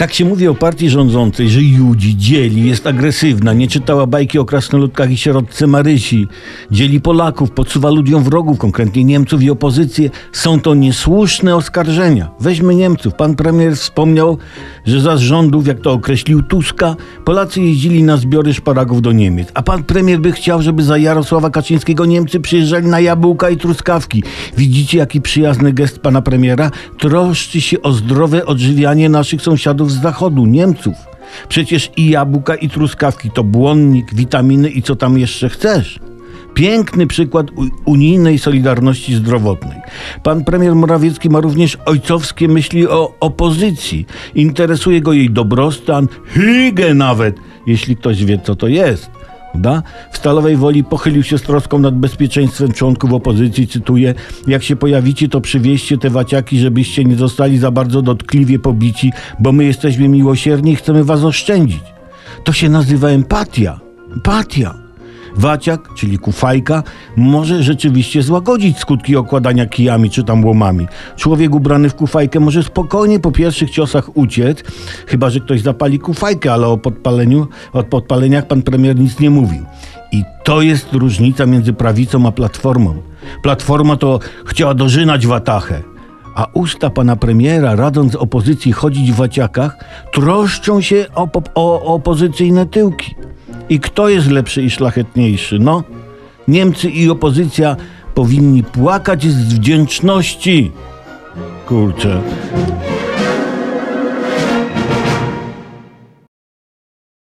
Tak się mówi o partii rządzącej, że judzi, dzieli, jest agresywna, nie czytała bajki o krasnoludkach i sierotce Marysi, dzieli Polaków, podsuwa ludziom wrogów, konkretnie Niemców i opozycję. Są to niesłuszne oskarżenia. Weźmy Niemców. Pan premier wspomniał, że za rządów, jak to określił Tuska, Polacy jeździli na zbiory szparagów do Niemiec. A pan premier by chciał, żeby za Jarosława Kaczyńskiego Niemcy przyjeżdżali na jabłka i truskawki. Widzicie, jaki przyjazny gest pana premiera? Troszczy się o zdrowe odżywianie naszych sąsiadów z zachodu, Niemców. Przecież i jabłka, i truskawki to błonnik, witaminy i co tam jeszcze chcesz. Piękny przykład unijnej solidarności zdrowotnej. Pan premier Morawiecki ma również ojcowskie myśli o opozycji. Interesuje go jej dobrostan, hygge nawet, jeśli ktoś wie, co to jest. W Stalowej Woli pochylił się z troską nad bezpieczeństwem członków opozycji, cytuję, jak się pojawicie, to przywieźcie te waciaki, żebyście nie zostali za bardzo dotkliwie pobici, bo my jesteśmy miłosierni i chcemy was oszczędzić. To się nazywa empatia. Empatia. Waciak, czyli kufajka, może rzeczywiście złagodzić skutki okładania kijami czy tam łomami. Człowiek ubrany w kufajkę może spokojnie po pierwszych ciosach uciec, chyba że ktoś zapali kufajkę, ale o podpaleniu, o podpaleniach pan premier nic nie mówił. I to jest różnica między prawicą a platformą. Platforma to chciała dożynać watachę, a usta pana premiera, radząc opozycji chodzić w waciakach, troszczą się o, o, o opozycyjne tyłki. I kto jest lepszy i szlachetniejszy? No, Niemcy i opozycja powinni płakać z wdzięczności. Kurczę.